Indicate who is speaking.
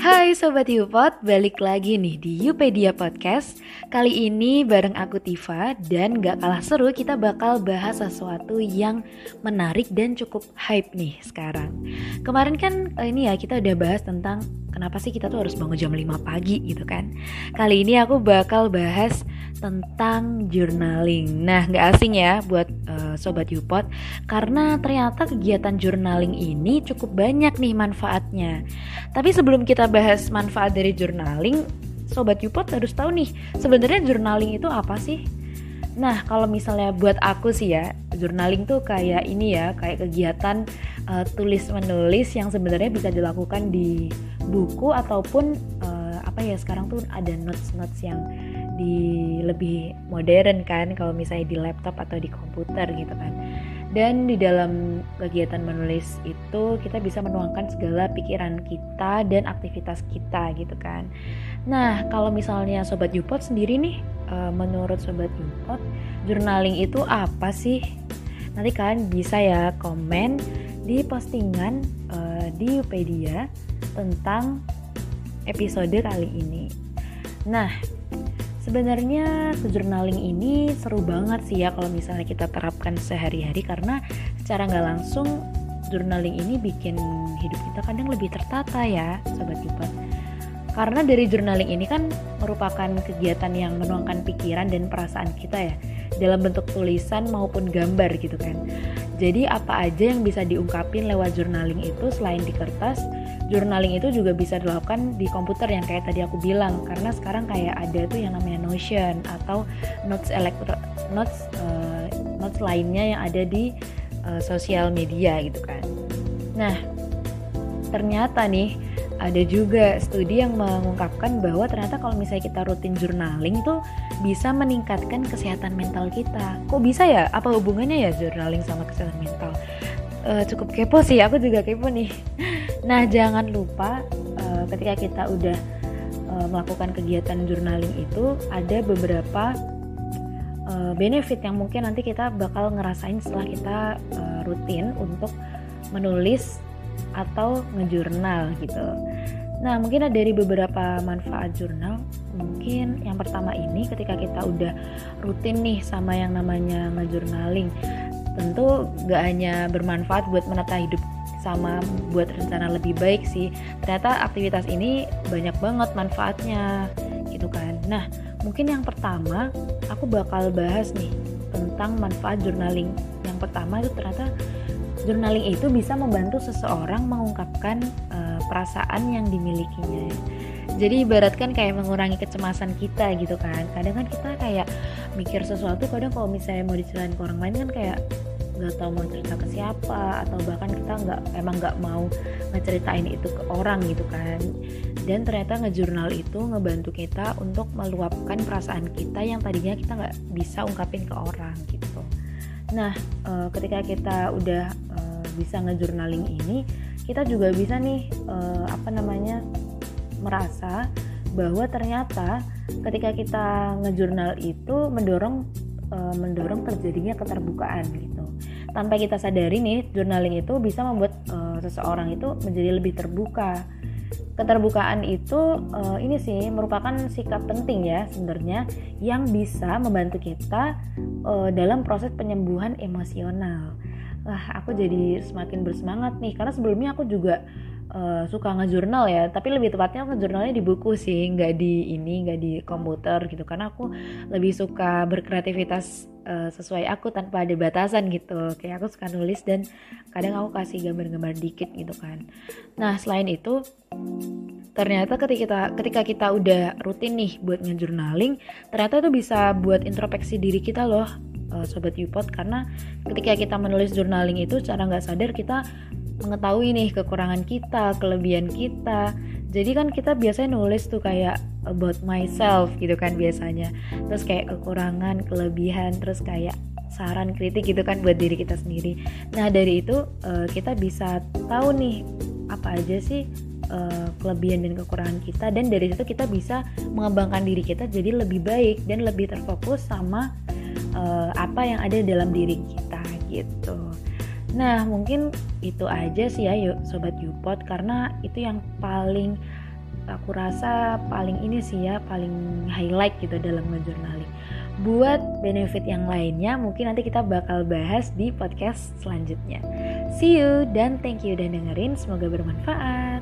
Speaker 1: Hai Sobat Yupot, balik lagi nih di Yupedia Podcast. Kali ini bareng aku Tifa dan gak kalah seru kita bakal bahas sesuatu yang menarik dan cukup hype nih sekarang. Kemarin kan eh, ini ya kita udah bahas tentang kenapa sih kita tuh harus bangun jam 5 pagi gitu kan. Kali ini aku bakal bahas tentang journaling Nah gak asing ya buat uh, Sobat Yupot Karena ternyata kegiatan journaling ini cukup banyak nih manfaatnya Tapi sebelum kita bahas manfaat dari journaling, sobat Yupot harus tahu nih, sebenarnya journaling itu apa sih? Nah, kalau misalnya buat aku sih ya, journaling tuh kayak ini ya, kayak kegiatan uh, tulis menulis yang sebenarnya bisa dilakukan di buku ataupun uh, apa ya sekarang tuh ada notes notes yang di lebih modern kan kalau misalnya di laptop atau di komputer gitu kan. Dan di dalam kegiatan menulis itu kita bisa menuangkan segala pikiran kita dan aktivitas kita gitu kan. Nah kalau misalnya sobat Yupot sendiri nih eh, menurut sobat Yupot journaling itu apa sih? Nanti kalian bisa ya komen di postingan uh, di Wikipedia tentang episode kali ini. Nah Sebenarnya journaling ini seru banget sih ya kalau misalnya kita terapkan sehari-hari karena secara nggak langsung journaling ini bikin hidup kita kadang lebih tertata ya sobat Yupat. Karena dari journaling ini kan merupakan kegiatan yang menuangkan pikiran dan perasaan kita ya dalam bentuk tulisan maupun gambar gitu kan. Jadi apa aja yang bisa diungkapin lewat journaling itu selain di kertas, journaling itu juga bisa dilakukan di komputer yang kayak tadi aku bilang karena sekarang kayak ada tuh yang namanya Notion atau notes elektro notes uh, notes lainnya yang ada di uh, sosial media gitu kan. Nah, ternyata nih ada juga studi yang mengungkapkan bahwa ternyata kalau misalnya kita rutin journaling tuh bisa meningkatkan kesehatan mental kita. Kok bisa ya? Apa hubungannya ya journaling sama kesehatan mental? Uh, cukup kepo sih, aku juga kepo nih. Nah, jangan lupa uh, ketika kita udah uh, melakukan kegiatan journaling itu ada beberapa uh, benefit yang mungkin nanti kita bakal ngerasain setelah kita uh, rutin untuk menulis atau ngejurnal gitu. Nah, mungkin ada dari beberapa manfaat jurnal. Mungkin yang pertama ini ketika kita udah rutin nih sama yang namanya ngejurnaling, tentu gak hanya bermanfaat buat menata hidup sama buat rencana lebih baik sih. Ternyata aktivitas ini banyak banget manfaatnya gitu kan. Nah mungkin yang pertama aku bakal bahas nih tentang manfaat journaling. Yang pertama itu ternyata journaling itu bisa membantu seseorang mengungkapkan uh, perasaan yang dimilikinya jadi ibaratkan kayak mengurangi kecemasan kita gitu kan. Kadang kan kita kayak mikir sesuatu kadang kalau misalnya mau diceritain ke orang lain kan kayak nggak tahu mau cerita ke siapa atau bahkan kita nggak emang nggak mau ngeceritain itu ke orang gitu kan. Dan ternyata ngejurnal itu ngebantu kita untuk meluapkan perasaan kita yang tadinya kita nggak bisa ungkapin ke orang gitu. Nah e, ketika kita udah e, bisa ngejurnaling ini kita juga bisa nih e, apa namanya merasa bahwa ternyata ketika kita ngejurnal itu mendorong mendorong terjadinya keterbukaan gitu tanpa kita sadari nih journaling itu bisa membuat uh, seseorang itu menjadi lebih terbuka keterbukaan itu uh, ini sih merupakan sikap penting ya sebenarnya yang bisa membantu kita uh, dalam proses penyembuhan emosional. Wah, aku jadi semakin bersemangat nih karena sebelumnya aku juga uh, suka ngejurnal ya tapi lebih tepatnya ngejurnalnya di buku sih nggak di ini nggak di komputer gitu. Karena aku lebih suka berkreativitas uh, sesuai aku tanpa ada batasan gitu. Kayak aku suka nulis dan kadang aku kasih gambar-gambar dikit gitu kan. Nah selain itu ternyata ketika kita ketika kita udah rutin nih buat ngejurnaling ternyata itu bisa buat introspeksi diri kita loh uh, sobat Upot karena ketika kita menulis journaling itu secara nggak sadar kita mengetahui nih kekurangan kita, kelebihan kita. Jadi kan kita biasanya nulis tuh kayak about myself gitu kan biasanya. Terus kayak kekurangan, kelebihan, terus kayak saran kritik gitu kan buat diri kita sendiri. Nah, dari itu uh, kita bisa tahu nih apa aja sih uh, kelebihan dan kekurangan kita dan dari situ kita bisa mengembangkan diri kita jadi lebih baik dan lebih terfokus sama uh, apa yang ada dalam diri kita gitu. Nah, mungkin itu aja sih ya yuk sobat Yupot karena itu yang paling aku rasa paling ini sih ya paling highlight gitu dalam ngejurnaling buat benefit yang lainnya mungkin nanti kita bakal bahas di podcast selanjutnya. See you dan thank you udah dengerin semoga bermanfaat